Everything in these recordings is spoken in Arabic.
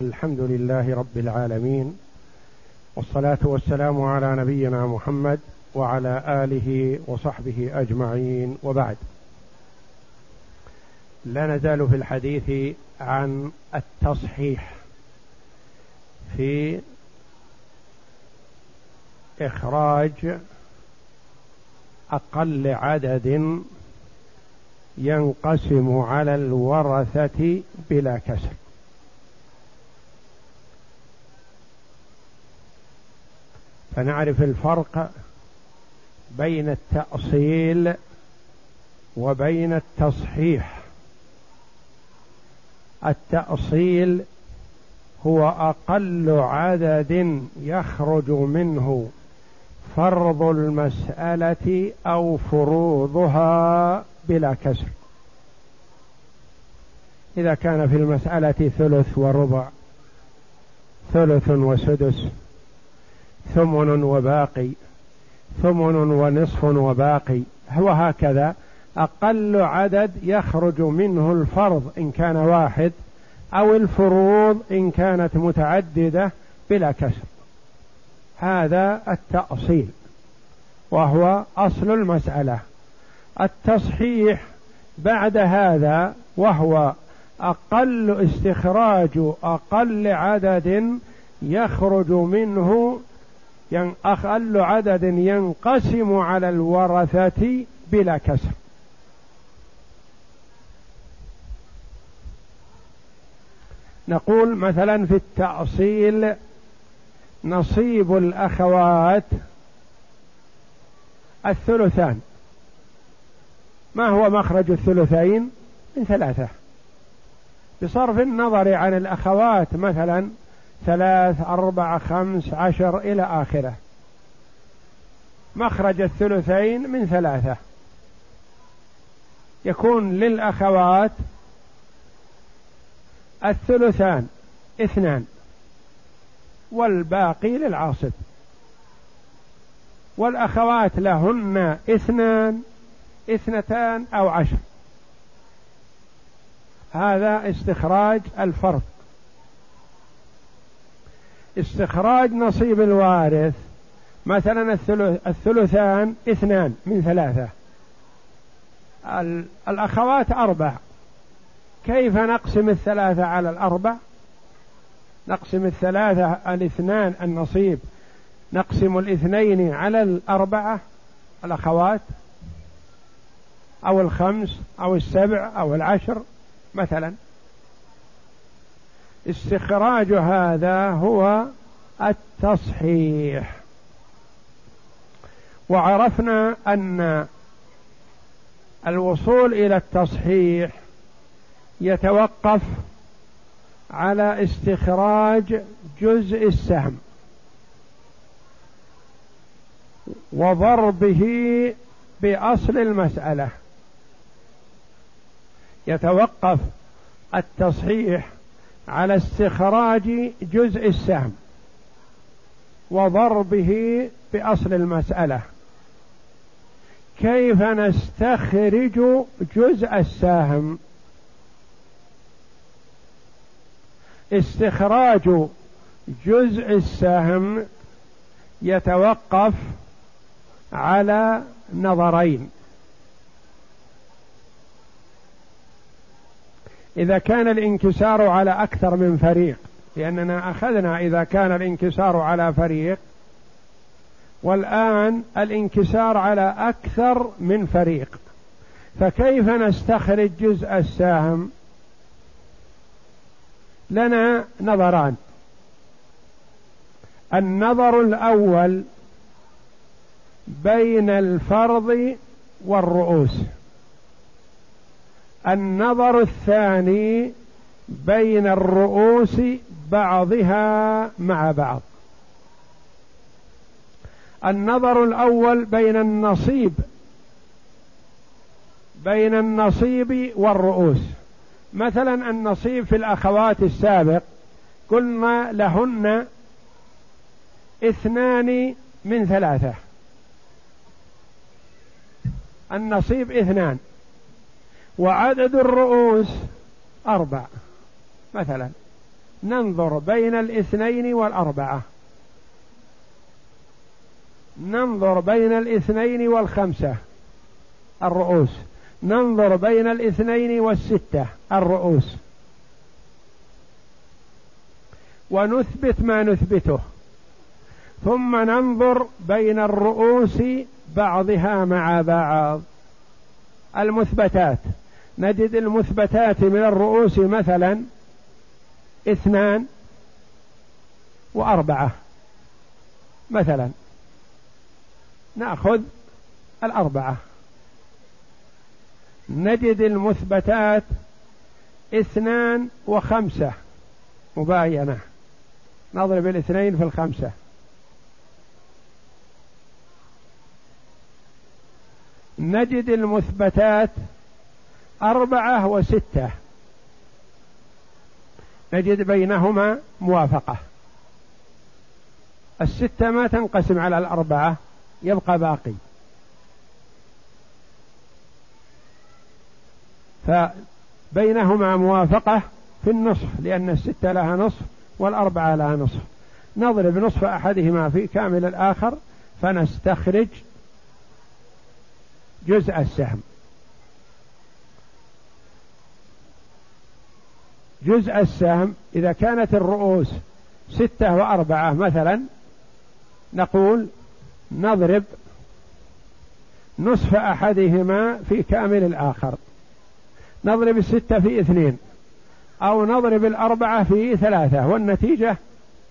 الحمد لله رب العالمين والصلاة والسلام على نبينا محمد وعلى آله وصحبه أجمعين وبعد. لا نزال في الحديث عن التصحيح في إخراج أقل عدد ينقسم على الورثة بلا كسر. فنعرف الفرق بين التأصيل وبين التصحيح. التأصيل هو أقل عدد يخرج منه فرض المسألة أو فروضها بلا كسر. إذا كان في المسألة ثلث وربع ثلث وسدس ثمن وباقي ثمن ونصف وباقي هو هكذا. أقل عدد يخرج منه الفرض إن كان واحد أو الفروض إن كانت متعددة بلا كسر هذا التأصيل وهو أصل المسألة. التصحيح بعد هذا وهو أقل استخراج أقل عدد يخرج منه أقل عدد ينقسم على الورثة بلا كسر. نقول مثلا في التأصيل نصيب الأخوات الثلثان. ما هو مخرج الثلثين؟ من ثلاثة. بصرف النظر عن الأخوات مثلا ثلاث أربعة خمس عشر إلى آخره. مخرج الثلثين من ثلاثة. يكون للأخوات الثلثان اثنان والباقي للعاصب والأخوات لهن اثنان اثنتان أو عشر. هذا استخراج الفرق استخراج نصيب الوارث. مثلا الثلثان اثنان من ثلاثة. الأخوات أربع. كيف نقسم الثلاثة على الأربع؟ نقسم الثلاثة الاثنان النصيب. نقسم الاثنين على الأربعة الأخوات أو الخمس أو السبع أو العشر مثلا. استخراج هذا هو التصحيح. وعرفنا أن الوصول إلى التصحيح يتوقف على استخراج جزء السهم وضربه بأصل المسألة. يتوقف التصحيح على استخراج جزء السهم وضربه بأصل المسألة. كيف نستخرج جزء السهم؟ استخراج جزء السهم يتوقف على نظرين. إذا كان الانكسار على أكثر من فريق لأننا أخذنا إذا كان الانكسار على فريق والآن الانكسار على أكثر من فريق. فكيف نستخرج جزء السهم لنا نظران. النظر الأول بين الفرض والرؤوس. النظر الثاني بين الرؤوس بعضها مع بعض. النظر الأول بين النصيب بين النصيب والرؤوس. مثلا النصيب في الأخوات السابق قلنا لهن اثنان من ثلاثة. النصيب اثنان. وعدد الرؤوس أربع. مثلا ننظر بين الاثنين والأربعة. ننظر بين الاثنين والخمسة. الرؤوس. ننظر بين الاثنين والستة. الرؤوس. ونثبت ما نثبته. ثم ننظر بين الرؤوس بعضها مع بعض. المثبتات. نجد المثبتات من الرؤوس مثلا اثنان وأربعة مثلا. نأخذ الأربعة. نجد المثبتات اثنان وخمسة. مباينة. نضرب الاثنين في الخمسة. نجد المثبتات أربعة وستة. نجد بينهما موافقة. الستة ما تنقسم على الأربعة يبقى باقي. فبينهما موافقة في النصف لأن الستة لها نصف والأربعة لها نصف. نضرب نصف أحدهما في كامل الآخر فنستخرج جزء السهم. جزء السهم إذا كانت الرؤوس ستة وأربعة مثلا نقول نضرب نصف أحدهما في كامل الآخر. نضرب الستة في اثنين أو نضرب الأربعة في ثلاثة والنتيجة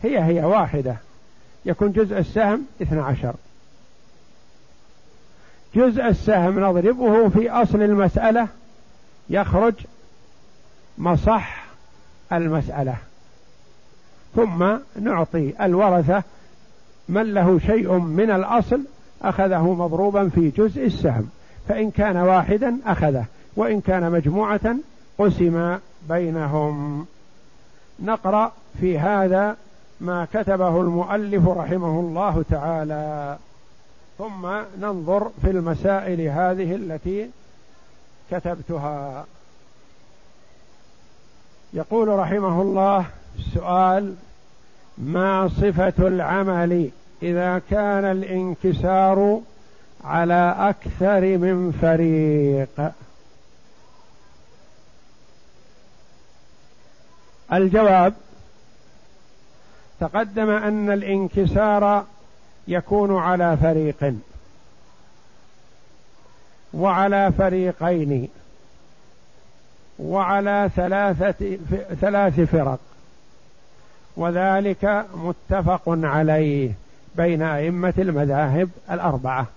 هي هي واحدة. يكون جزء السهم اثنى عشر. جزء السهم نضربه في أصل المسألة يخرج مصح المسألة. ثم نعطي الورثة من له شيء من الأصل أخذه مضروبا في جزء السهم فإن كان واحدا أخذه وإن كان مجموعة قسم بينهم. نقرأ في هذا ما كتبه المؤلف رحمه الله تعالى. ثم ننظر في المسائل هذه التي كتبتها. يقول رحمه الله السؤال ما صفة العمل إذا كان الانكسار على أكثر من فريق؟ الجواب تقدم أن الانكسار يكون على فريق وعلى فريقين. وعلى ثلاثة ثلاث فرق. وذلك متفق عليه بين أئمة المذاهب الأربعة.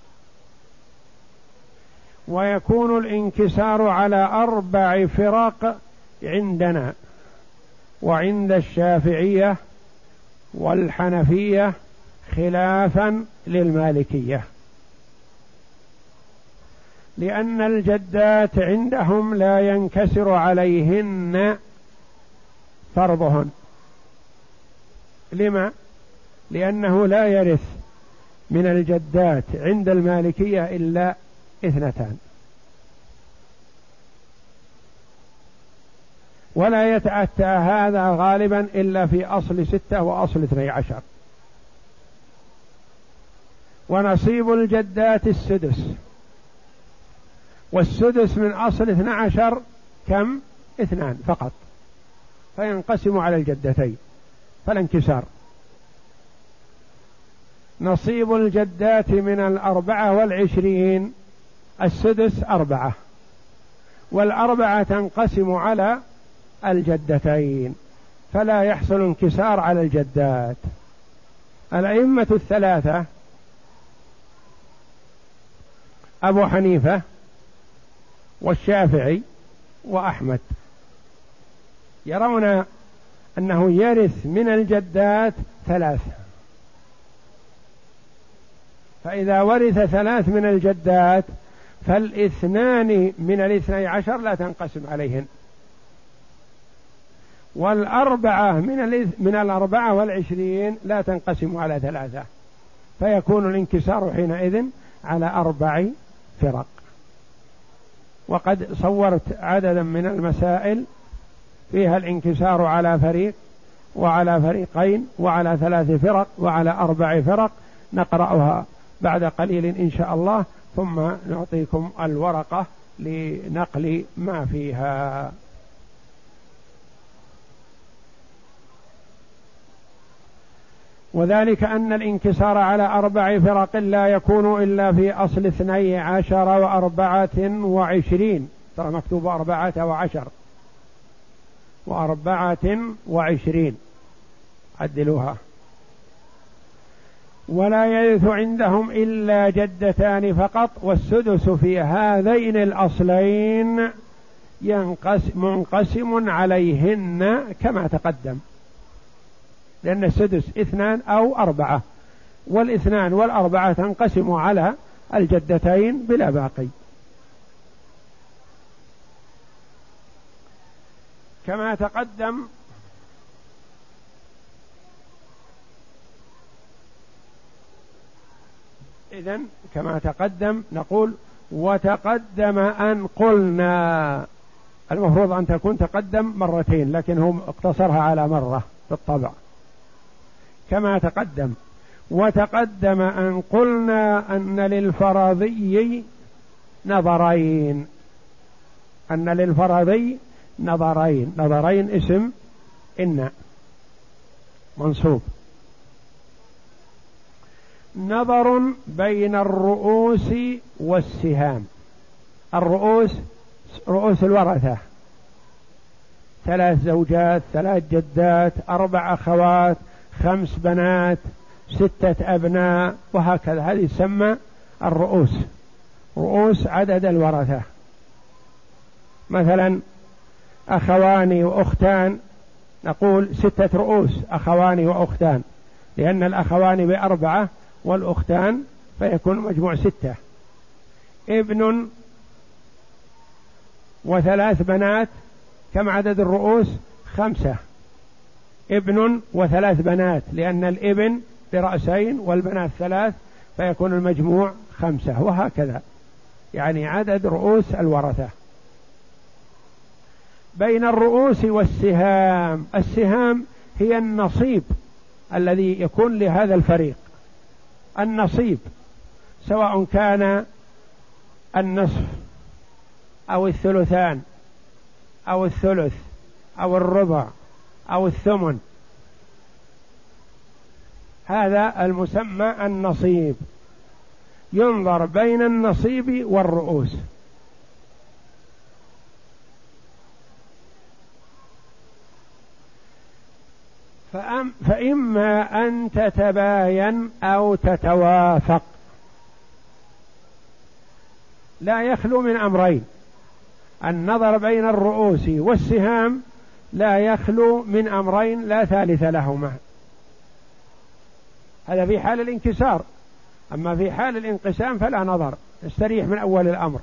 ويكون الانكسار على أربع فرق عندنا. وعند الشافعية والحنفية خلافا للمالكية. لأن الجدات عندهم لا ينكسر عليهن فرضهن. لما؟ لأنه لا يرث من الجدات عند المالكية إلا اثنتان. ولا يتأتى هذا غالبا إلا في أصل ستة وأصل اثني عشر. ونصيب الجدات السدس. والسدس من أصل اثنى عشر كم؟ اثنان فقط. فينقسم على الجدتين. فلا انكسار نصيب الجدات من الأربعة والعشرين. السدس أربعة. والأربعة تنقسم على الجدتين. فلا يحصل انكسار على الجدات. الأئمة الثلاثة. أبو حنيفة. والشافعي وأحمد. يرون أنه يرث من الجدات ثلاث فإذا ورث ثلاث من الجدات فالاثنان من الاثني عشر لا تنقسم عليهن. والأربعة من من الأربعة والعشرين لا تنقسم على ثلاثة. فيكون الانكسار حينئذ على أربع فرق. وقد صورت عددا من المسائل فيها الانكسار على فريق وعلى فريقين وعلى ثلاث فرق وعلى أربع فرق نقرأها بعد قليل إن شاء الله ثم نعطيكم الورقة لنقل ما فيها. وذلك أن الانكسار على أربع فرق لا يكون إلا في أصل اثني عشر وأربعة وعشرين. ترى مكتوب أربعة وعشر. وأربعة وعشرين. عدلوها. ولا يرث عندهم إلا جدتان فقط والسدس في هذين الأصلين ينقسم منقسم عليهن كما تقدم. لأن السدس اثنان أو أربعة والاثنان والأربعة تنقسم على الجدتين بلا باقي. كما تقدم إذا كما تقدم نقول وتقدم أن قلنا. المفروض أن تكون تقدم مرتين لكن هم اقتصرها على مرة بالطبع كما تقدم. وتقدم أن قلنا أن للفرضي نظرين. أن للفرضي نظرين. نظرين اسم إن. منصوب. نظر بين الرؤوس والسهام. الرؤوس رؤوس الورثة. ثلاث زوجات ثلاث جدات أربع أخوات خمس بنات ستة أبناء وهكذا. هذه تسمى الرؤوس. رؤوس عدد الورثة. مثلا أخوان وأختان. نقول ستة رؤوس أخوان وأختان. لأن الأخوان بأربعة والأختان فيكون مجموع ستة. ابن وثلاث بنات. كم عدد الرؤوس؟ خمسة. ابن وثلاث بنات لأن الابن برأسين والبنات ثلاث فيكون المجموع خمسة وهكذا. يعني عدد رؤوس الورثة. بين الرؤوس والسهام السهام هي النصيب الذي يكون لهذا الفريق. النصيب سواء كان النصف أو الثلثان أو الثلث أو الربع أو الثمن. هذا المسمى النصيب. ينظر بين النصيب والرؤوس. فأم فإما أن تتباين أو تتوافق. لا يخلو من أمرين. النظر بين الرؤوس والسهام لا يخلو من أمرين لا ثالث لهما. هذا في حال الانكسار. أما في حال الانقسام فلا نظر استريح من أول الأمر.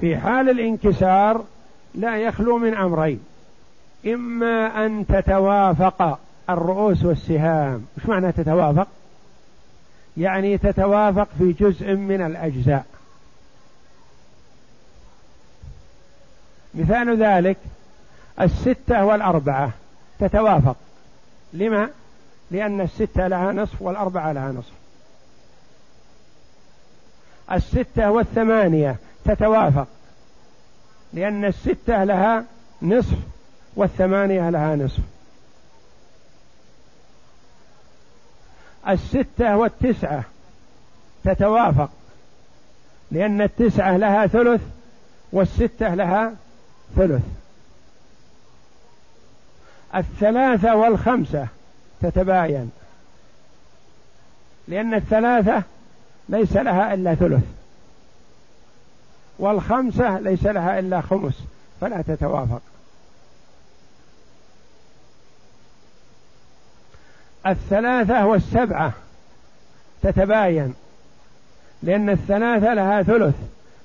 في حال الانكسار لا يخلو من أمرين إما أن تتوافق الرؤوس والسهام. إيش معنى تتوافق؟ يعني تتوافق في جزء من الأجزاء. مثال ذلك الستة والأربعة تتوافق. لما؟ لأن الستة لها نصف والأربعة لها نصف. الستة والثمانية تتوافق. لأن الستة لها نصف والثمانية لها نصف. الستة والتسعة تتوافق. لأن التسعة لها ثلث والستة لها ثلث. الثلاثة والخمسة تتباين. لأن الثلاثة ليس لها إلا ثلث. والخمسة ليس لها إلا خمس فلا تتوافق. الثلاثة والسبعة تتباين. لأن الثلاثة لها ثلث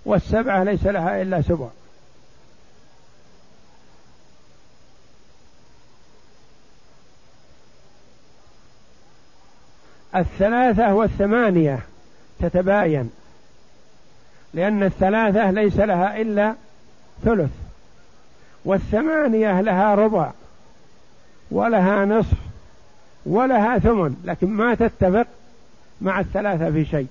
والسبعة ليس لها إلا سبع. الثلاثة والثمانية تتباين لأن الثلاثة ليس لها إلا ثلث والثمانية لها ربع ولها نصف ولها ثمن لكن ما تتفق مع الثلاثة في شيء.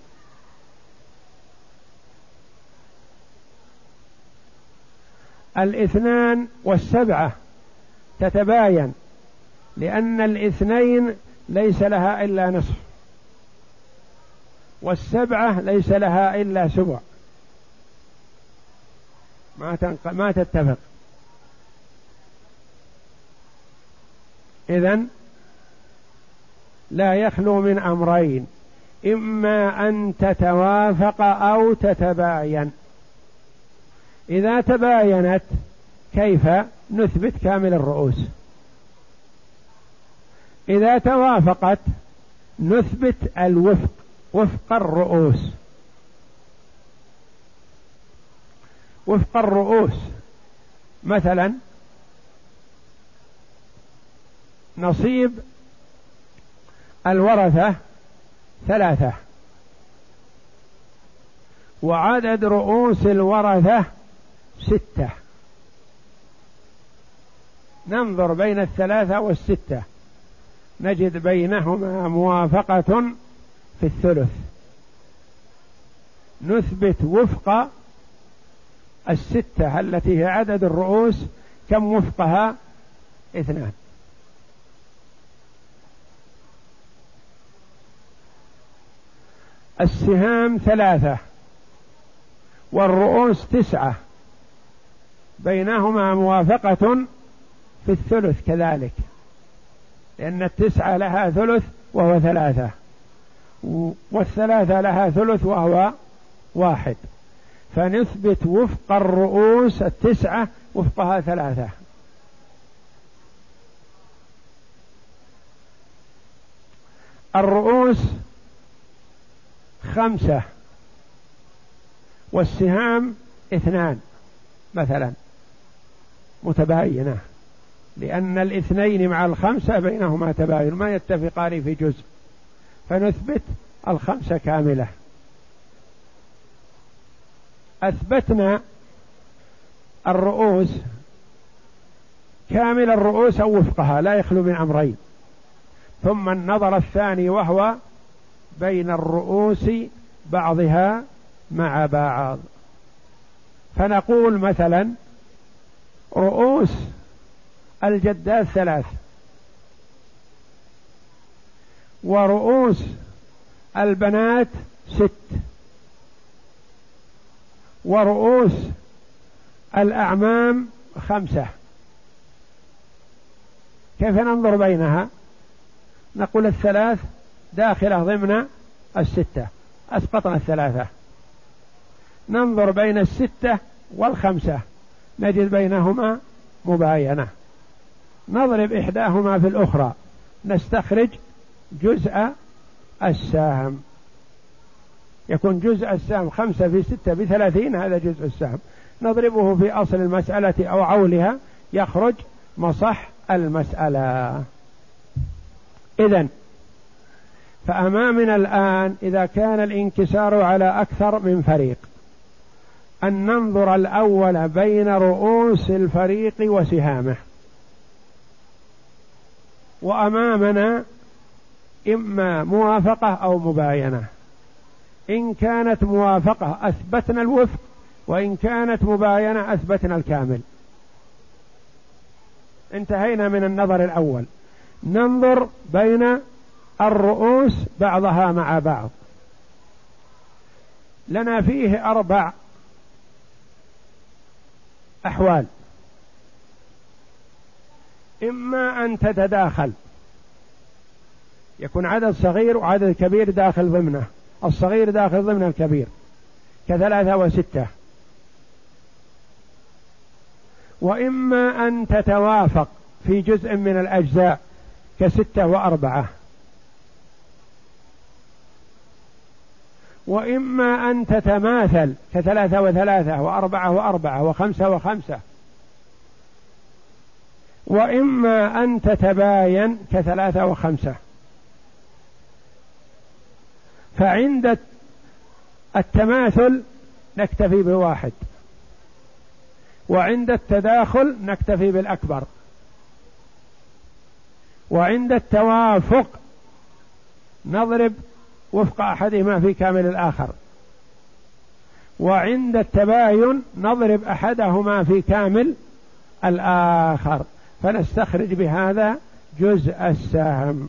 الاثنان والسبعة تتباين لأن الاثنين ليس لها إلا نصف. والسبعة ليس لها إلا سبع. ما تنق... ما تتفق. إذن لا يخلو من أمرين. إما أن تتوافق أو تتباين. إذا تباينت كيف؟ نثبت كامل الرؤوس. إذا توافقت نثبت الوفق. وفق الرؤوس. وفق الرؤوس. مثلا نصيب الورثة ثلاثة. وعدد رؤوس الورثة ستة. ننظر بين الثلاثة والستة. نجد بينهما موافقة في الثلث. نثبت وفق الستة التي هي عدد الرؤوس كم وفقها؟ اثنان. السهام ثلاثة والرؤوس تسعة. بينهما موافقة في الثلث كذلك لأن التسعة لها ثلث وهو ثلاثة. والثلاثة لها ثلث وهو واحد. فنثبت وفق الرؤوس التسعة وفقها ثلاثة. الرؤوس خمسة والسهام اثنان مثلا متباينة. لأن الاثنين مع الخمسة بينهما تباين ما يتفقان في جزء. فنثبت الخمسة كاملة. أثبتنا الرؤوس كامل الرؤوس أو وفقها لا يخلو من أمرين. ثم النظر الثاني وهو بين الرؤوس بعضها مع بعض. فنقول مثلا رؤوس الجدات ثلاث. ورؤوس البنات ست. ورؤوس الأعمام خمسة. كيف ننظر بينها؟ نقول الثلاث داخلة ضمن الستة أسقطنا الثلاثة. ننظر بين الستة والخمسة نجد بينهما مباينة. نضرب إحداهما في الأخرى نستخرج جزء السهم. يكون جزء السهم خمسة في ستة بثلاثين هذا جزء السهم. نضربه في أصل المسألة أو عولها يخرج مصح المسألة. إذا فأمامنا الآن إذا كان الانكسار على أكثر من فريق أن ننظر الأول بين رؤوس الفريق وسهامه. وأمامنا إما موافقة أو مباينة. إن كانت موافقة أثبتنا الوفق وإن كانت مباينة أثبتنا الكامل. انتهينا من النظر الأول. ننظر بين الرؤوس بعضها مع بعض. لنا فيه أربع أحوال. إما أن تتداخل. يكون عدد صغير وعدد كبير داخل ضمنه. الصغير داخل ضمن الكبير. كثلاثة وستة. وإما أن تتوافق في جزء من الأجزاء كستة وأربعة. وإما أن تتماثل كثلاثة وثلاثة وأربعة وأربعة وخمسة وخمسة. وإما أن تتباين كثلاثة وخمسة. فعند التماثل نكتفي بواحد وعند التداخل نكتفي بالأكبر وعند التوافق نضرب وفق أحدهما في كامل الآخر وعند التباين نضرب أحدهما في كامل الآخر. فنستخرج بهذا جزء السهم.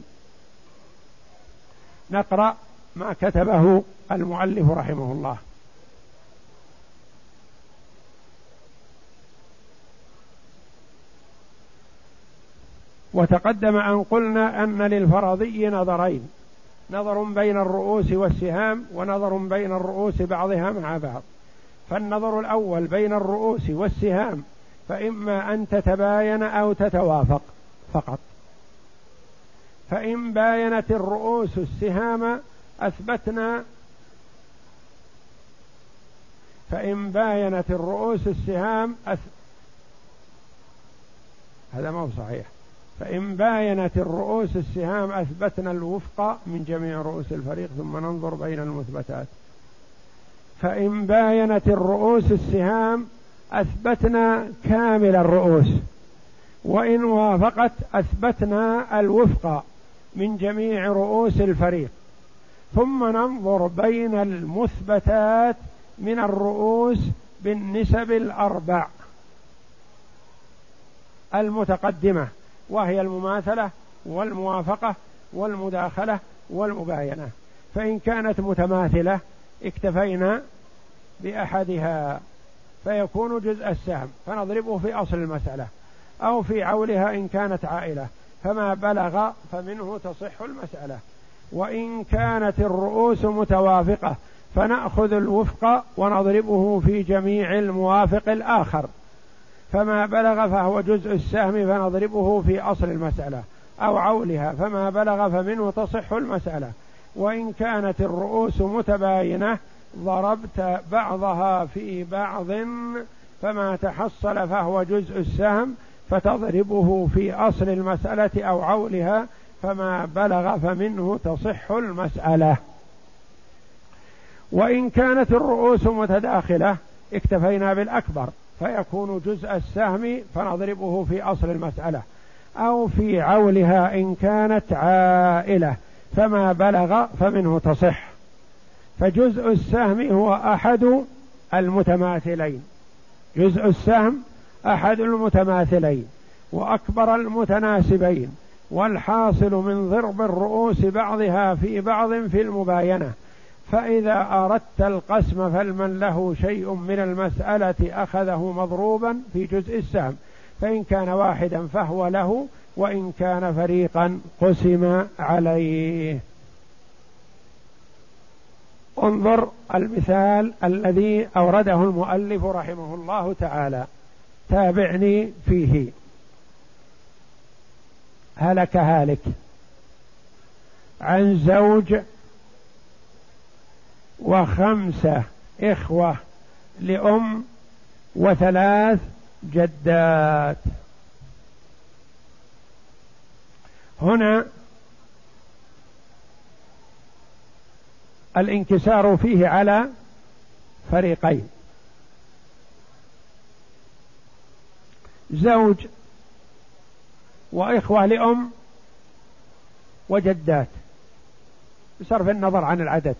نقرأ ما كتبه المؤلف رحمه الله. وتقدم أن قلنا أن للفرضي نظرين نظر بين الرؤوس والسهام ونظر بين الرؤوس بعضها مع بعض. فالنظر الأول بين الرؤوس والسهام فإما أن تتباين أو تتوافق فقط. فإن باينت الرؤوس السهام أثبتنا فإن باينت الرؤوس السهام أث... هذا ما هو صحيح. فإن باينت الرؤوس السهام أثبتنا الوفق من جميع رؤوس الفريق ثم ننظر بين المثبتات. فإن باينت الرؤوس السهام أثبتنا كامل الرؤوس وإن وافقت أثبتنا الوفق من جميع رؤوس الفريق. ثم ننظر بين المثبتات من الرؤوس بالنسب الأربع. المتقدمة وهي المماثلة والموافقة والمداخلة والمباينة. فإن كانت متماثلة اكتفينا بأحدها فيكون جزء السهم فنضربه في أصل المسألة. أو في عولها إن كانت عائلة فما بلغ فمنه تصح المسألة. وإن كانت الرؤوس متوافقة فنأخذ الوفق ونضربه في جميع الموافق الآخر. فما بلغ فهو جزء السهم فنضربه في أصل المسألة أو عولها. فما بلغ فمنه تصح المسألة. وإن كانت الرؤوس متباينة ضربت بعضها في بعض فما تحصل فهو جزء السهم فتضربه في أصل المسألة أو عولها فما بلغ فمنه تصح المسألة. وإن كانت الرؤوس متداخلة اكتفينا بالأكبر فيكون جزء السهم فنضربه في أصل المسألة أو في عولها إن كانت عائلة فما بلغ فمنه تصح. فجزء السهم هو أحد المتماثلين. جزء السهم أحد المتماثلين وأكبر المتناسبين. والحاصل من ضرب الرؤوس بعضها في بعض في المباينة. فإذا أردت القسم فلمن له شيء من المسألة أخذه مضروبا في جزء السهم. فإن كان واحدا فهو له وإن كان فريقا قسم عليه. انظر المثال الذي أورده المؤلف رحمه الله تعالى. تابعني فيه. هلك هالك. عن زوج وخمسة إخوة لأم وثلاث جدات. هنا الانكسار فيه على فريقين. زوج وإخوة لأم وجدات بصرف النظر عن العدد.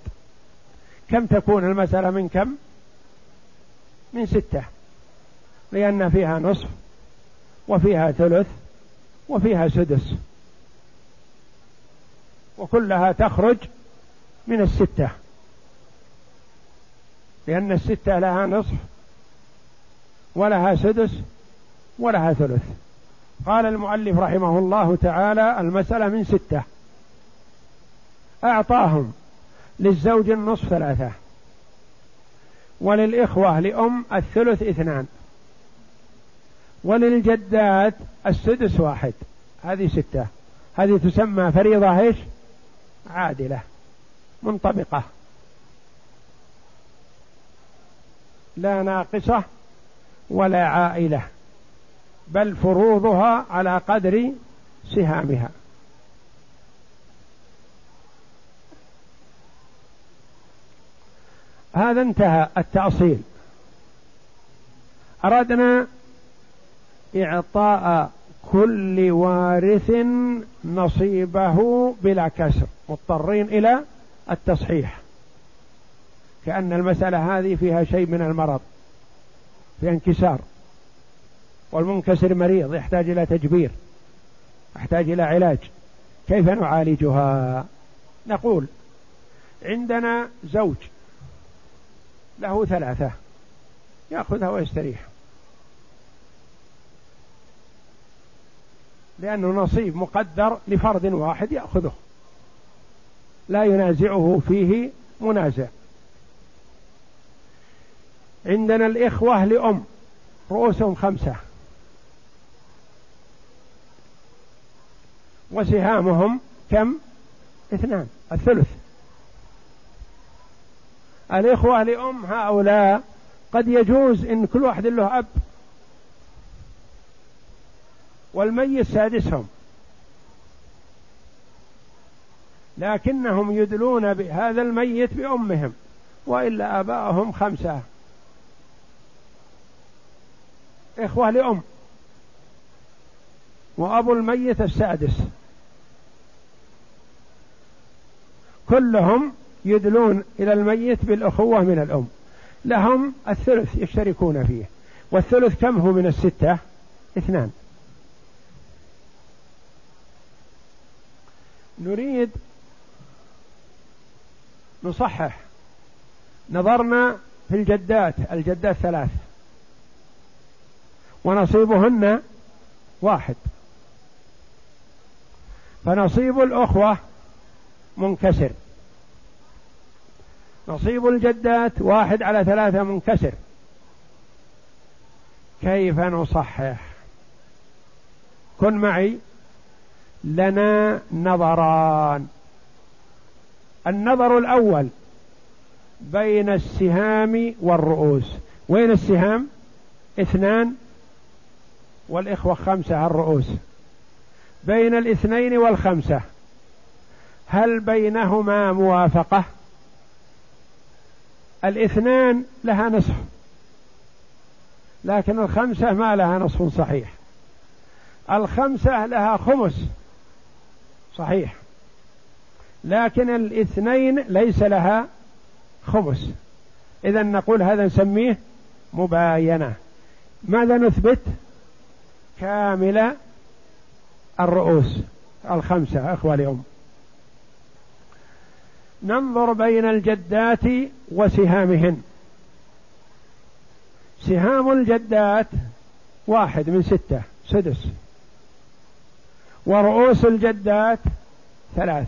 كم تكون المسألة من كم؟ من ستة لأن فيها نصف وفيها ثلث وفيها سدس. وكلها تخرج من الستة. لأن الستة لها نصف ولها سدس ولها ثلث. قال المؤلف رحمه الله تعالى المسألة من ستة. أعطاهم للزوج النصف ثلاثة وللإخوة لأم الثلث اثنان وللجدات السدس واحد. هذه ستة. هذه تسمى فريضة إيش؟ عادلة منطبقة لا ناقصة ولا عائلة. بل فروضها على قدر سهامها. هذا انتهى التأصيل. أردنا إعطاء كل وارث نصيبه بلا كسر مضطرين إلى التصحيح. كأن المسألة هذه فيها شيء من المرض فيها انكسار. والمنكسر مريض يحتاج إلى تجبير يحتاج إلى علاج. كيف نعالجها؟ نقول عندنا زوج له ثلاثة يأخذها ويستريح. لأنه نصيب مقدر لفرد واحد يأخذه. لا ينازعه فيه منازع. عندنا الإخوة لأم رؤوسهم خمسة. وسهامهم كم؟ اثنان الثلث. الإخوة لأم هؤلاء قد يجوز إن كل واحد له أب. والميت سادسهم. لكنهم يدلون بهذا الميت بأمهم وإلا آباءهم خمسة. إخوة لأم. وأبو الميت السادس. كلهم يدلون إلى الميت بالأخوة من الأم. لهم الثلث يشتركون فيه. والثلث كم هو من الستة؟ اثنان. نريد نصحح نظرنا في الجدات الجدات ثلاث. ونصيبهن واحد. فنصيب الأخوة منكسر. نصيب الجدات واحد على ثلاثة منكسر. كيف نصحح؟ كن معي. لنا نظران. النظر الأول بين السهام والرؤوس. وين السهام؟ اثنان والإخوة خمسة الرؤوس. بين الاثنين والخمسة. هل بينهما موافقة؟ الاثنان لها نصف. لكن الخمسة ما لها نصف صحيح. الخمسة لها خمس صحيح. لكن الاثنين ليس لها خمس. إذا نقول هذا نسميه مباينة. ماذا نثبت؟ كامل الرؤوس. الخمسة أخوة اليوم. ننظر بين الجدات وسهامهن. سهام الجدات واحد من ستة سدس. ورؤوس الجدات ثلاث.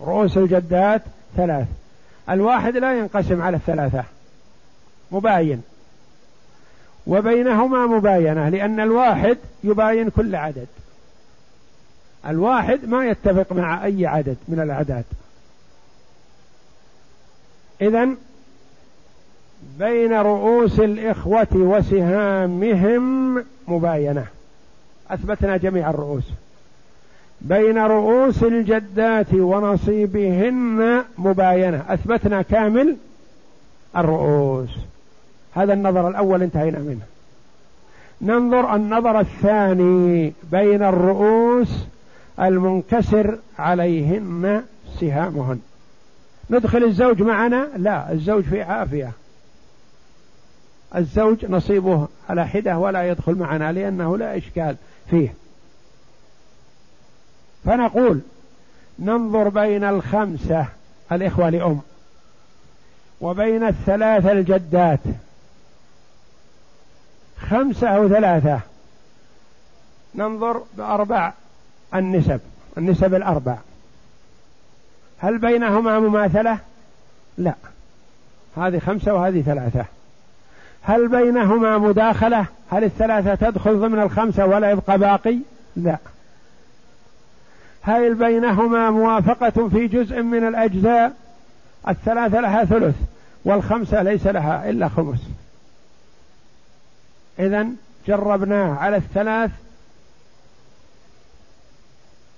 رؤوس الجدات ثلاث. الواحد لا ينقسم على الثلاثة. مباين. وبينهما مباينة لأن الواحد يباين كل عدد. الواحد ما يتفق مع أي عدد من الأعداد. إذا بين رؤوس الإخوة وسهامهم مباينة. أثبتنا جميع الرؤوس. بين رؤوس الجدات ونصيبهن مباينة. أثبتنا كامل الرؤوس. هذا النظر الأول انتهينا منه. ننظر النظر الثاني بين الرؤوس المنكسر عليهن سهامهن ندخل الزوج معنا؟ لا الزوج في عافية. الزوج نصيبه على حدة ولا يدخل معنا لأنه لا إشكال فيه. فنقول ننظر بين الخمسة الإخوة لأم وبين الثلاثة الجدات. خمسة أو ثلاثة. ننظر بأربع النسب النسب الأربع هل بينهما مماثلة؟ لا هذه خمسة وهذه ثلاثة هل بينهما مداخلة؟ هل الثلاثة تدخل ضمن الخمسة ولا يبقى باقي؟ لا هل بينهما موافقة في جزء من الأجزاء؟ الثلاثة لها ثلث والخمسة ليس لها إلا خمس إذا جربناه على الثلاث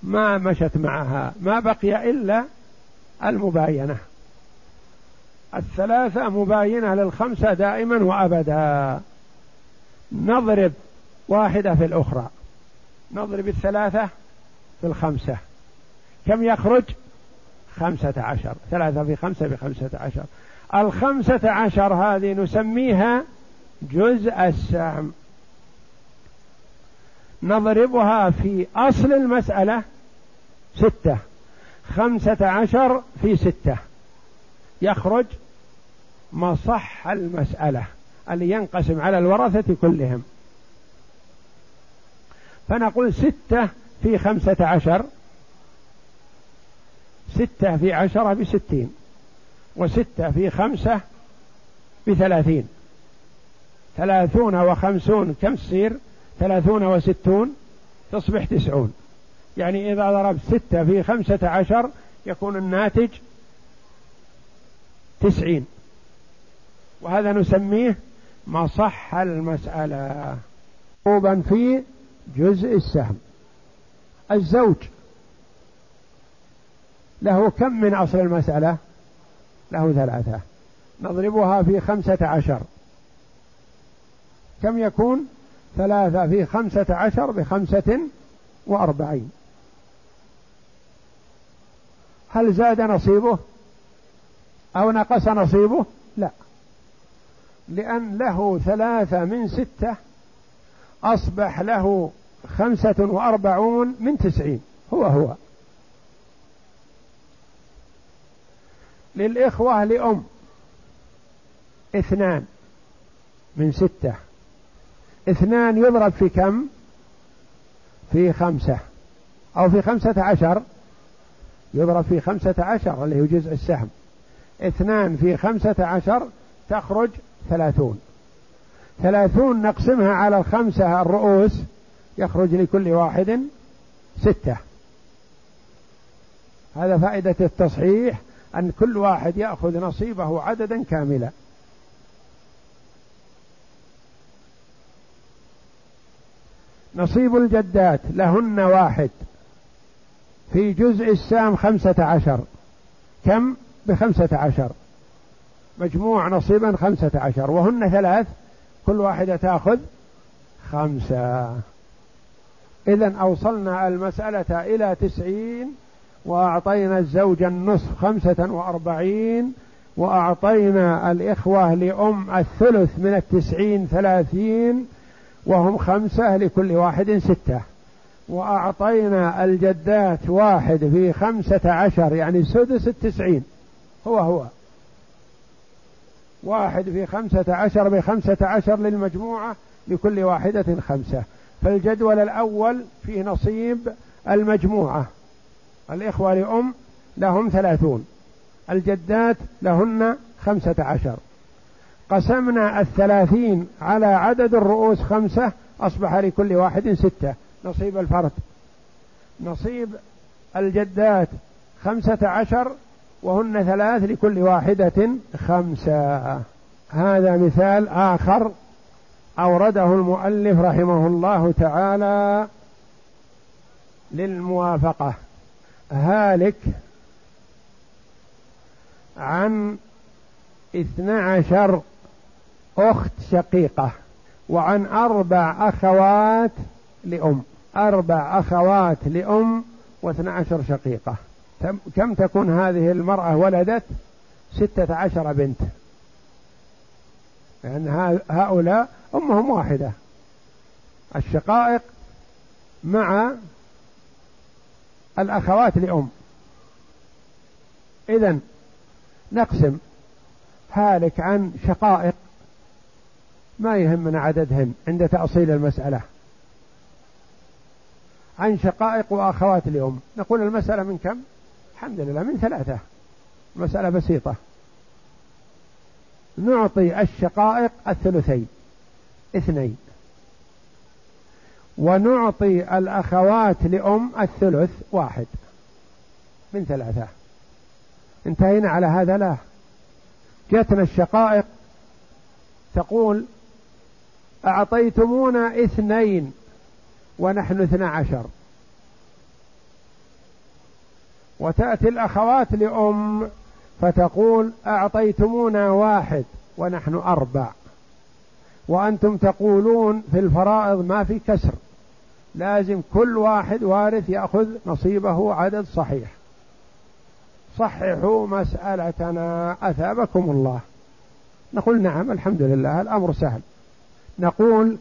ما مشت معها ما بقي إلا المباينة. الثلاثة مباينة للخمسة دائما وأبدا. نضرب واحدة في الأخرى. نضرب الثلاثة في الخمسة. كم يخرج؟ خمسة عشر. ثلاثة في خمسة بخمسة عشر. الخمسة عشر هذه نسميها جزء السهم. نضربها في أصل المسألة ستة. خمسة عشر في ستة. يخرج مصح المسألة اللي ينقسم على الورثة كلهم. فنقول ستة في خمسة عشر ستة في عشرة بستين وستة في خمسة بثلاثين ثلاثون وخمسون كم تصير؟ ثلاثون وستون تصبح تسعون. يعني إذا ضربت ستة في خمسة عشر يكون الناتج تسعين. وهذا نسميه مصح المسألة. مطلوبا في جزء السهم. الزوج. له كم من أصل المسألة؟ له ثلاثة. نضربها في خمسة عشر. كم يكون؟ ثلاثة في خمسة عشر بخمسة وأربعين. هل زاد نصيبه؟ أو نقص نصيبه؟ لا. لأن له ثلاثة من ستة أصبح له خمسة وأربعون من تسعين. هو هو. للإخوة لأم اثنان من ستة. اثنان يضرب في كم؟ في خمسة. أو في خمسة عشر. يضرب في خمسة عشر اللي هو جزء السهم. اثنان في خمسة عشر تخرج ثلاثون. ثلاثون نقسمها على الخمسة الرؤوس يخرج لكل واحد ستة. هذا فائدة التصحيح أن كل واحد يأخذ نصيبه عددا كاملا. نصيب الجدات لهن واحد. في جزء السام خمسة عشر. كم؟ بخمسة عشر. مجموع نصيبا خمسة عشر. وهن ثلاث كل واحدة تأخذ خمسة. إذا أوصلنا المسألة إلى تسعين وأعطينا الزوج النصف خمسة وأربعين وأعطينا الإخوة لأم الثلث من التسعين ثلاثين وهم خمسة لكل واحد ستة. وأعطينا الجدات واحد في خمسة عشر يعني سدس التسعين. هو هو. واحد في خمسة عشر بخمسة عشر للمجموعة لكل واحدة خمسة. فالجدول الأول فيه نصيب المجموعة. الإخوة لأم لهم ثلاثون. الجدات لهن خمسة عشر. قسمنا الثلاثين على عدد الرؤوس خمسة أصبح لكل واحد ستة. نصيب الفرد. نصيب الجدات خمسة عشر وهن ثلاث لكل واحدة خمسة. هذا مثال آخر أورده المؤلف رحمه الله تعالى للموافقة. هالك عن اثنى عشر أخت شقيقة وعن أربع أخوات لأم. أربع أخوات لأم واثنى عشر شقيقة كم تكون هذه المرأة ولدت؟ ستة عشر بنت. لأن يعني هؤلاء أمهم واحدة. الشقائق مع الأخوات لأم. إذا نقسم. هالك عن شقائق ما يهمنا عددهن عند تأصيل المسألة. عن شقائق وأخوات لأم نقول المسألة من كم؟ الحمد لله من ثلاثة. مسألة بسيطة. نعطي الشقائق الثلثين اثنين. ونعطي الأخوات لأم الثلث واحد. من ثلاثة. انتهينا على هذا؟ لا. جاتنا الشقائق تقول أعطيتمونا اثنين. ونحن اثنا عشر. وتأتي الأخوات لأم فتقول أعطيتمونا واحد ونحن أربع. وأنتم تقولون في الفرائض ما في كسر. لازم كل واحد وارث يأخذ نصيبه عدد صحيح. صححوا مسألتنا أثابكم الله. نقول نعم الحمد لله الأمر سهل. نقول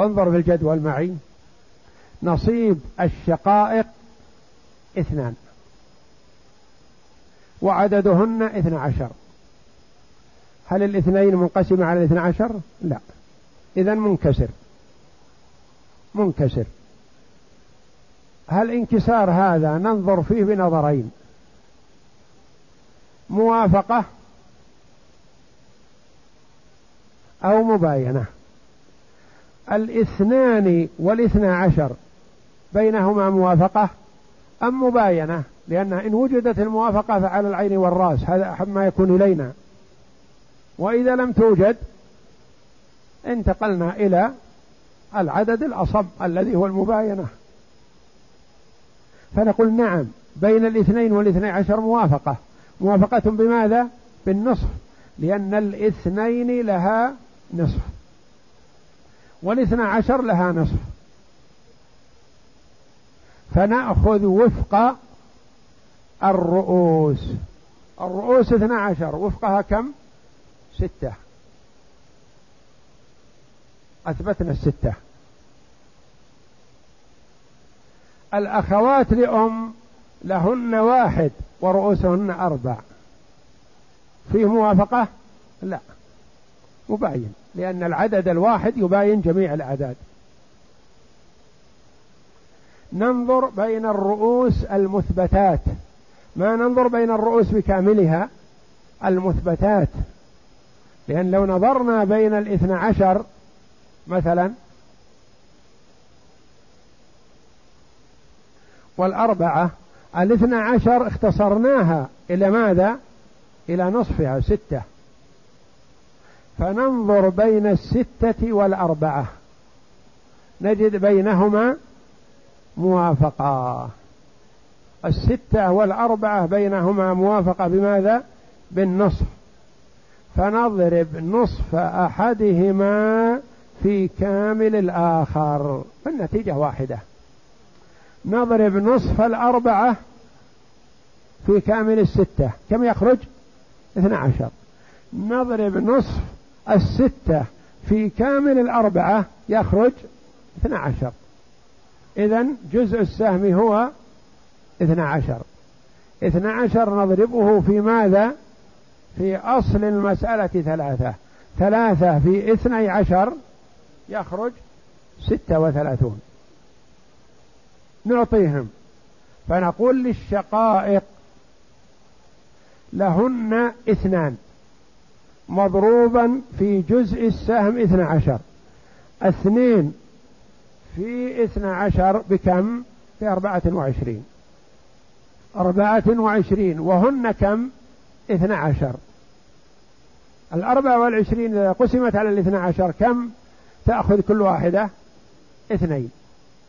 انظر في الجدول معي. نصيب الشقائق اثنان. وعددهن اثنى عشر. هل الاثنين منقسمة على الاثنى عشر؟ لا. إذا منكسر. منكسر. هل انكسار هذا ننظر فيه بنظرين؟ موافقة أو مباينة؟ الاثنان والاثنى عشر بينهما موافقة أم مباينة؟ لأن إن وجدت الموافقة فعلى العين والرأس هذا أحب ما يكون إلينا. وإذا لم توجد انتقلنا إلى العدد الأصب الذي هو المباينة. فنقول نعم بين الاثنين والاثني عشر موافقة. موافقة بماذا؟ بالنصف لأن الاثنين لها نصف. والاثنى عشر لها نصف. فنأخذ وفق الرؤوس. الرؤوس اثنى عشر وفقها كم؟ ستة. أثبتنا الستة. الأخوات لأم لهن واحد ورؤوسهن أربع. فيه موافقة؟ لا. مباين. لأن العدد الواحد يباين جميع الأعداد. ننظر بين الرؤوس المثبتات. ما ننظر بين الرؤوس بكاملها؟ المثبتات. لأن لو نظرنا بين الاثنى عشر مثلا والأربعة الاثنى عشر اختصرناها إلى ماذا؟ إلى نصفها ستة. فننظر بين الستة والأربعة. نجد بينهما موافقة. الستة والأربعة بينهما موافقة بماذا؟ بالنصف. فنضرب نصف أحدهما في كامل الآخر. النتيجة واحدة. نضرب نصف الأربعة في كامل الستة. كم يخرج؟ اثنى عشر. نضرب نصف الستة في كامل الأربعة يخرج اثنى عشر. إذا جزء السهم هو اثنى عشر. اثنى عشر نضربه في ماذا؟ في أصل المسألة ثلاثة. ثلاثة في اثني عشر يخرج ستة وثلاثون. نعطيهم. فنقول للشقائق لهن اثنان. مضروبا في جزء السهم اثنى عشر. اثنين في اثنى عشر بكم؟ في أربعة وعشرين. أربعة وعشرين وهن كم؟ اثنى عشر. الأربعة والعشرين إذا قسمت على الاثنى عشر كم؟ تأخذ كل واحدة اثنين.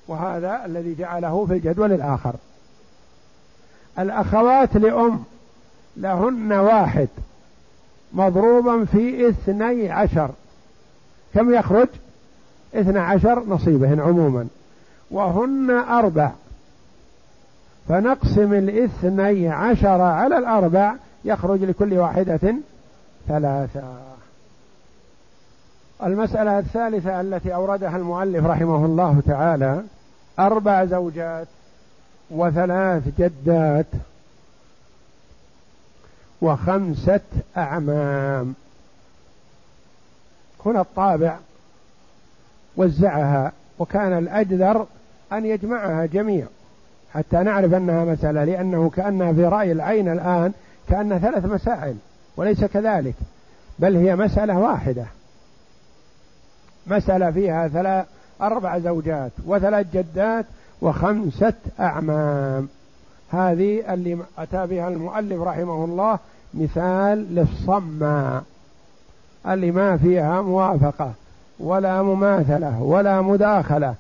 وهذا الذي جعله في الجدول الآخر. الأخوات لأم لهن واحد. مضروبا في اثني عشر. كم يخرج؟ اثنى عشر نصيبهن عموما. وهن أربع. فنقسم الاثني عشر على الأربع يخرج لكل واحدة ثلاثة. المسألة الثالثة التي أوردها المؤلف رحمه الله تعالى أربع زوجات وثلاث جدات. وخمسة أعمام. هنا الطابع وزعها وكان الأجدر أن يجمعها جميع حتى نعرف أنها مسألة لأنه كأنها في رأي العين الآن كأنها ثلاث مسائل وليس كذلك بل هي مسألة واحدة. مسألة فيها ثلاث أربع زوجات وثلاث جدات وخمسة أعمام. هذه اللي أتى بها المؤلف رحمه الله مثال للصماء اللي ما فيها موافقة ولا مماثلة ولا مداخلة.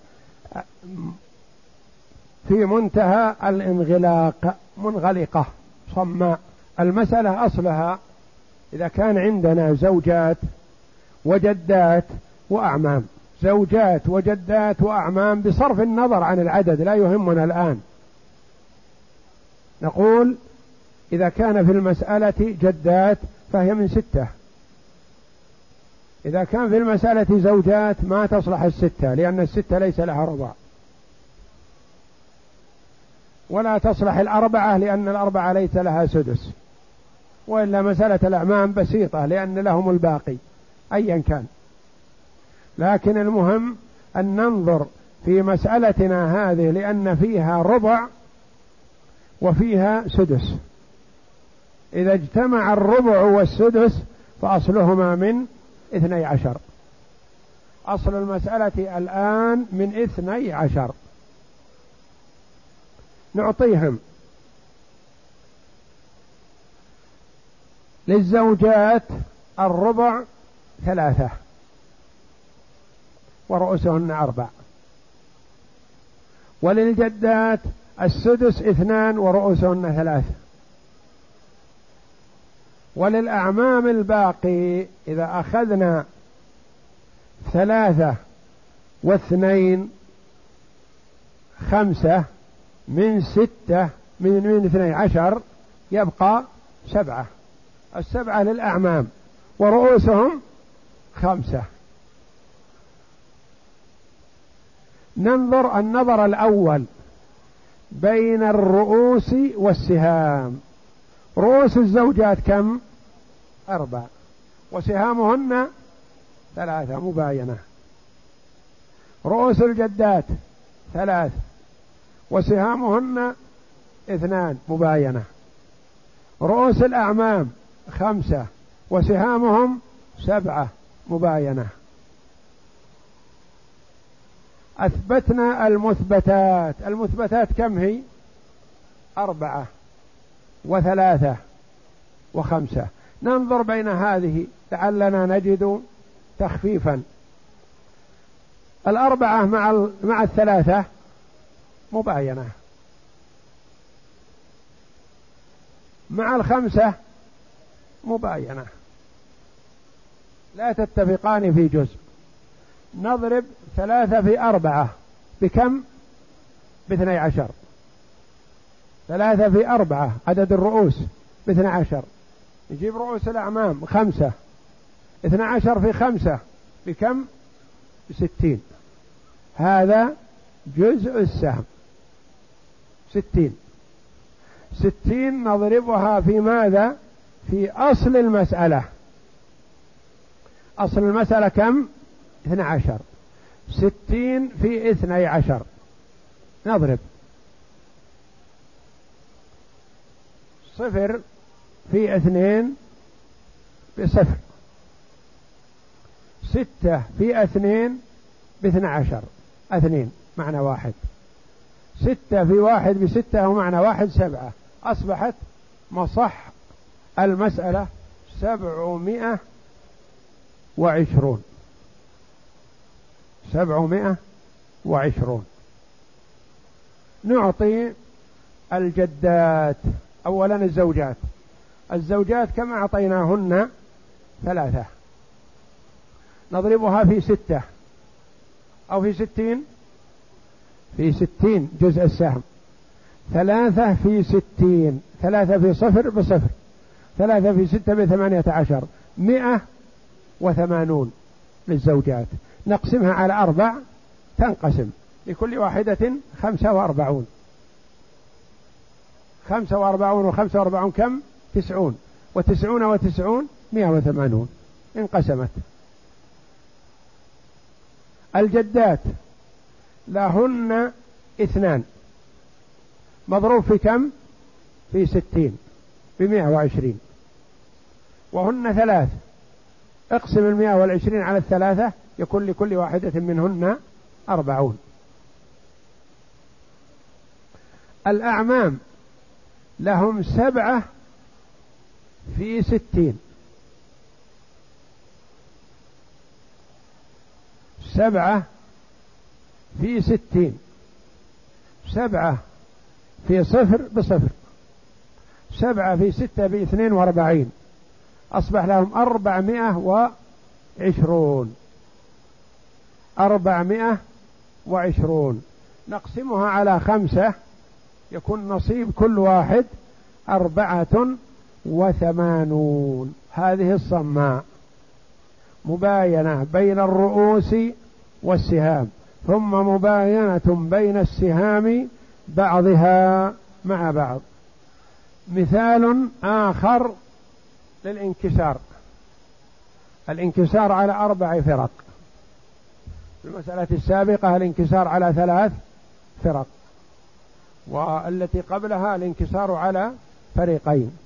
في منتهى الانغلاق منغلقة صماء المسألة أصلها إذا كان عندنا زوجات وجدات وأعمام. زوجات وجدات وأعمام بصرف النظر عن العدد لا يهمنا الآن. نقول إذا كان في المسألة جدات فهي من ستة. إذا كان في المسألة زوجات ما تصلح الستة لأن الستة ليس لها ربع. ولا تصلح الأربعة لأن الأربعة ليس لها سدس. وإلا مسألة الأعمام بسيطة لأن لهم الباقي أيا كان. لكن المهم أن ننظر في مسألتنا هذه لأن فيها ربع وفيها سدس. إذا اجتمع الربع والسدس فأصلهما من اثني عشر. أصل المسألة الآن من اثني عشر. نعطيهم. للزوجات الربع ثلاثة ورؤوسهن أربع. وللجدات السدس اثنان ورؤوسهن ثلاث وللأعمام الباقي إذا أخذنا ثلاثة واثنين خمسة من ستة من من اثني عشر يبقى سبعة. السبعة للأعمام ورؤوسهم خمسة. ننظر النظر الأول بين الرؤوس والسهام. رؤوس الزوجات كم؟ أربع. وسهامهن ثلاثة مباينة. رؤوس الجدات ثلاث. وسهامهن اثنان مباينة. رؤوس الأعمام خمسة. وسهامهم سبعة مباينة. أثبتنا المثبتات. المثبتات كم هي؟ أربعة. وثلاثة وخمسة. ننظر بين هذه لعلنا نجد تخفيفا. الأربعة مع مع الثلاثة مباينة. مع الخمسة مباينة. لا تتفقان في جزء. نضرب ثلاثة في أربعة. بكم؟ باثني عشر. ثلاثة في أربعة عدد الرؤوس باثني عشر. نجيب رؤوس الأعمام خمسة اثنى عشر في خمسة بكم؟ بستين. هذا جزء السهم. ستين. ستين نضربها في ماذا؟ في أصل المسألة. أصل المسألة كم؟ اثنى عشر. ستين في اثني عشر. نضرب. صفر في اثنين بصفر. ستة في اثنين باثنى عشر. اثنين معنى واحد. ستة في واحد بستة ومعنى واحد سبعة. أصبحت مصح المسألة سبعمائة وعشرون. سبعمائة وعشرون. نعطي الجدات. أولا الزوجات. الزوجات كم أعطيناهن ثلاثة. نضربها في ستة. أو في ستين؟ في ستين جزء السهم. ثلاثة في ستين. ثلاثة في صفر بصفر. ثلاثة في ستة بثمانية عشر. مئة وثمانون للزوجات. نقسمها على أربع تنقسم. لكل واحدة خمسة وأربعون. خمسة وأربعون وخمسة وأربعون كم؟ تسعون. وتسعون وتسعون مئة وثمانون. انقسمت. الجدات لهن اثنان. مضروب في كم؟ في ستين. بمئة وعشرين. وهن ثلاث. اقسم المئة والعشرين على الثلاثة يكون لكل واحدة منهن أربعون. الأعمام. لهم سبعة في ستين. سبعة في ستين. سبعة في صفر بصفر. سبعة في ستة باثنين وأربعين. أصبح لهم أربعمائة وعشرون. أربعمائة وعشرون. نقسمها على خمسة. يكون نصيب كل واحد أربعة وثمانون. هذه الصماء مباينة بين الرؤوس والسهام ثم مباينة بين السهام بعضها مع بعض. مثال آخر للانكسار. الانكسار على أربع فرق. في المسألة السابقة الانكسار على ثلاث فرق. والتي قبلها الانكسار على فريقين.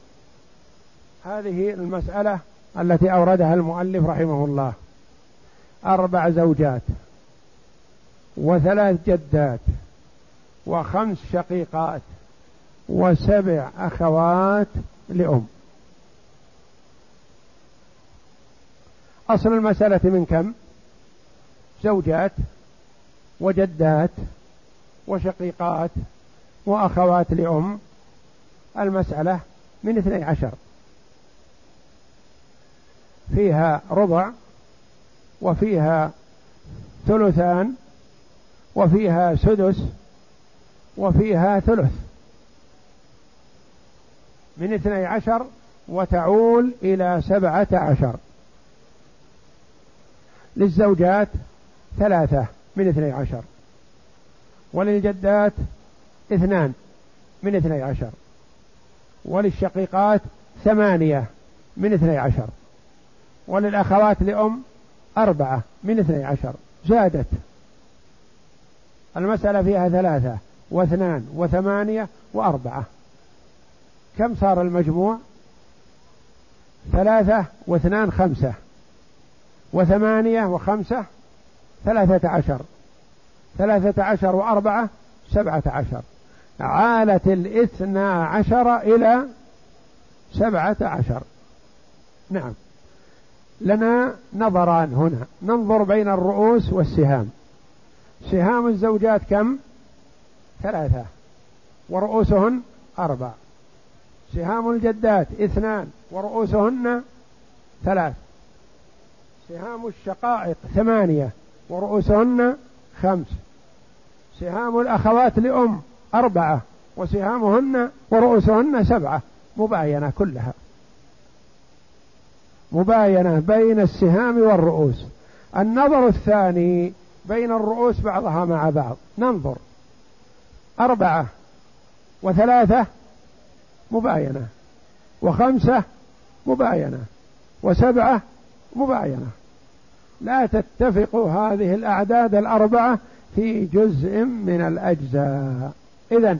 هذه المسألة التي أوردها المؤلف رحمه الله. أربع زوجات وثلاث جدات وخمس شقيقات وسبع أخوات لأم. أصل المسألة من كم؟ زوجات وجدات وشقيقات وأخوات لأم المسألة من اثني عشر. فيها ربع وفيها ثلثان وفيها سدس وفيها ثلث. من اثني عشر وتعول إلى سبعة عشر. للزوجات ثلاثة من اثني عشر. وللجدات اثنان من اثني عشر. وللشقيقات ثمانية من اثني عشر. وللأخوات لأم أربعة من اثني عشر. زادت. المسألة فيها ثلاثة. واثنان وثمانية وأربعة. كم صار المجموع؟ ثلاثة واثنان خمسة. وثمانية وخمسة ثلاثة عشر. ثلاثة عشر وأربعة سبعة عشر. عالت الاثنى عشر إلى سبعة عشر. نعم. لنا نظران هنا. ننظر بين الرؤوس والسهام. سهام الزوجات كم؟ ثلاثة. ورؤوسهن أربع سهام الجدات اثنان ورؤوسهن ثلاث. سهام الشقائق ثمانية ورؤوسهن خمس. سهام الأخوات لأم أربعة وسهامهن ورؤوسهن سبعة. مباينة كلها. مباينة بين السهام والرؤوس. النظر الثاني بين الرؤوس بعضها مع بعض. ننظر. أربعة وثلاثة مباينة. وخمسة مباينة. وسبعة مباينة. لا تتفق هذه الأعداد الأربعة في جزء من الأجزاء. إذا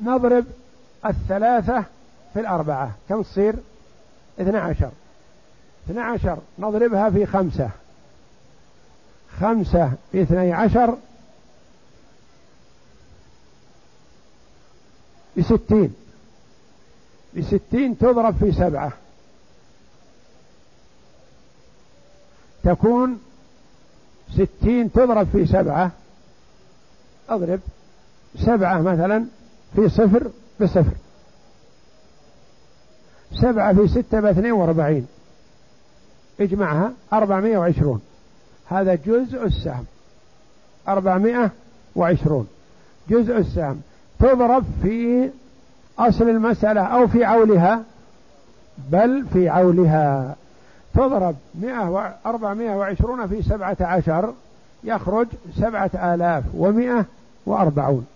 نضرب الثلاثة في الأربعة. كم تصير؟ اثنى عشر. اثنى عشر نضربها في خمسة. خمسة في اثني عشر بستين بستين تضرب في سبعة. تكون ستين تضرب في سبعة. أضرب سبعة مثلا في صفر بصفر. سبعة في ستة باثنين وأربعين. اجمعها أربعمائة وعشرون. هذا جزء السهم. أربعمائة وعشرون. جزء السهم. تضرب في أصل المسألة أو في عولها. بل في عولها. تضرب مئة وأربعمائة وعشرون في سبعة عشر. يخرج سبعة آلاف ومئة وأربعون.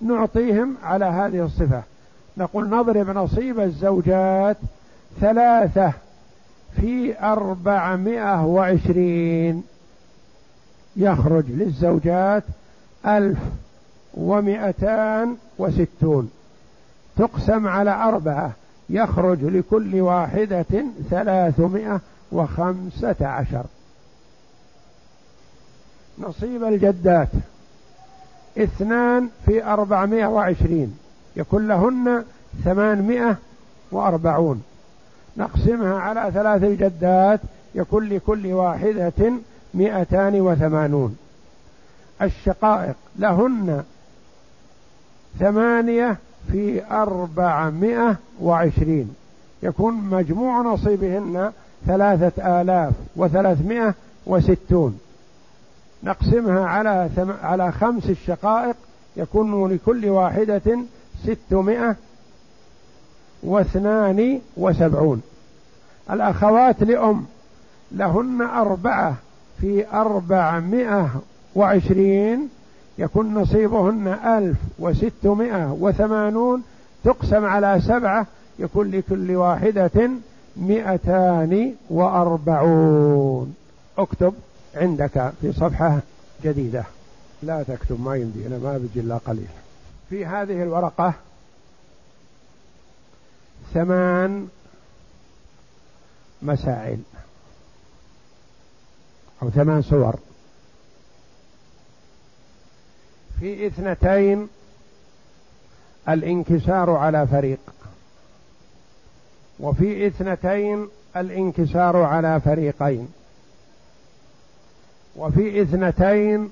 نعطيهم على هذه الصفة. نقول نضرب نصيب الزوجات ثلاثة في أربعمائة وعشرين. يخرج للزوجات ألف ومئتان وستون. تقسم على أربعة. يخرج لكل واحدة ثلاثمائة وخمسة عشر. نصيب الجدات اثنان في أربعمائة وعشرين يكون لهن ثمانمائة وأربعون. نقسمها على ثلاث الجدات يكون لكل واحدة مئتان وثمانون. الشقائق لهن ثمانية في أربعمائة وعشرين. يكون مجموع نصيبهن ثلاثة آلاف وثلاثمائة وستون. نقسمها على ثم... على خمس الشقائق يكون لكل واحدة ستمائة واثنان وسبعون. الأخوات لأم لهن أربعة في أربعمائة وعشرين يكون نصيبهن ألف وستمائة وثمانون. تقسم على سبعة يكون لكل واحدة مئتان وأربعون. اكتب. عندك في صفحة جديدة. لا تكتب ما يمدي أنا ما بجي إلا قليل. في هذه الورقة ثمان مسائل أو ثمان صور. في اثنتين الانكسار على فريق. وفي اثنتين الانكسار على فريقين. وفي اثنتين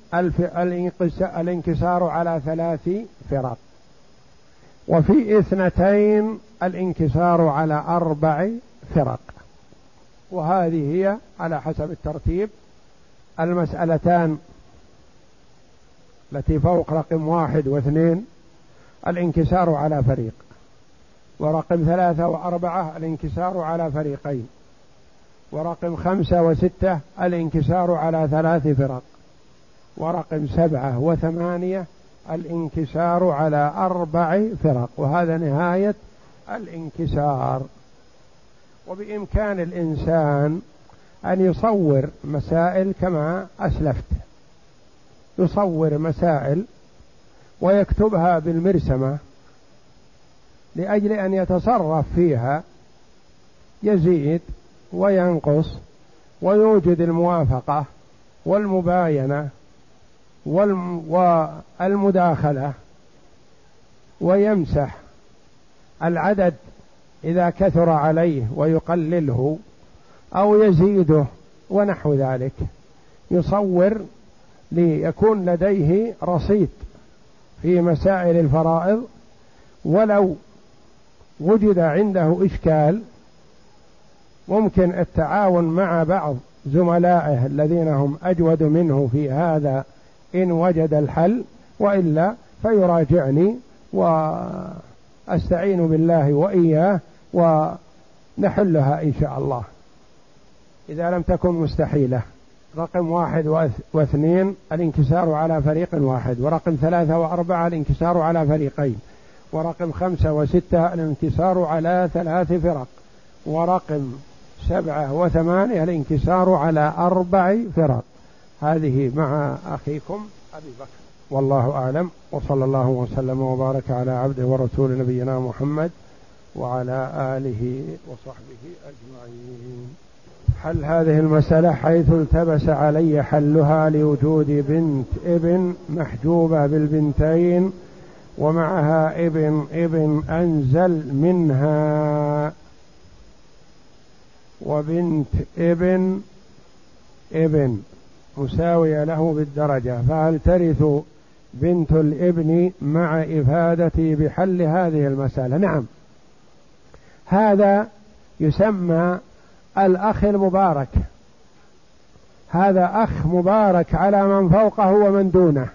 الانكسار على ثلاث فرق. وفي اثنتين الانكسار على أربع فرق. وهذه هي على حسب الترتيب المسألتان التي فوق رقم واحد واثنين الانكسار على فريق. ورقم ثلاثة وأربعة الانكسار على فريقين. ورقم خمسة وستة الانكسار على ثلاث فرق. ورقم سبعة وثمانية الانكسار على أربع فرق. وهذا نهاية الانكسار. وبإمكان الإنسان أن يصور مسائل كما أسلفت. يصور مسائل ويكتبها بالمرسمة لأجل أن يتصرف فيها يزيد وينقص ويوجد الموافقة والمباينة والمداخلة ويمسح العدد إذا كثر عليه ويقلله أو يزيده ونحو ذلك. يصور ليكون لديه رصيد في مسائل الفرائض ولو وجد عنده إشكال ممكن التعاون مع بعض زملائه الذين هم أجود منه في هذا إن وجد الحل وإلا فيراجعني وأستعين بالله وإياه ونحلها إن شاء الله. إذا لم تكن مستحيلة. رقم واحد واثنين الانكسار على فريق واحد. ورقم ثلاثة وأربعة الانكسار على فريقين. ورقم خمسة وستة الانكسار على ثلاث فرق. ورقم سبعة وثمانية الانكسار على أربع فرق. هذه مع أخيكم أبي بكر. والله أعلم. وصلى الله وسلم وبارك على عبده ورسول نبينا محمد وعلى آله وصحبه أجمعين. حل هذه المسألة حيث التبس علي حلها لوجود بنت ابن محجوبة بالبنتين ومعها ابن ابن أنزل منها. وبنت ابن ابن مساوية له بالدرجة فهل ترث بنت الابن مع إفادتي بحل هذه المسألة؟ نعم. هذا يسمى الأخ المبارك. هذا أخ مبارك على من فوقه ومن دونه.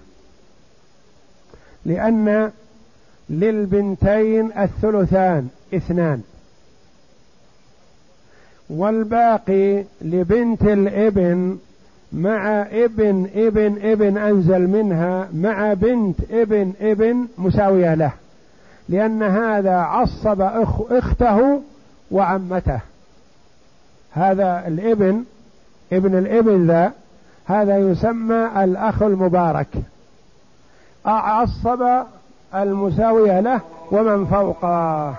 لأن للبنتين الثلثان اثنان. والباقي لبنت الابن مع ابن ابن ابن أنزل منها مع بنت ابن ابن مساوية له لأن هذا عصب أخ أخته وعمته. هذا الابن ابن الابن ذا هذا يسمى الأخ المبارك. عصب المساوية له ومن فوقه.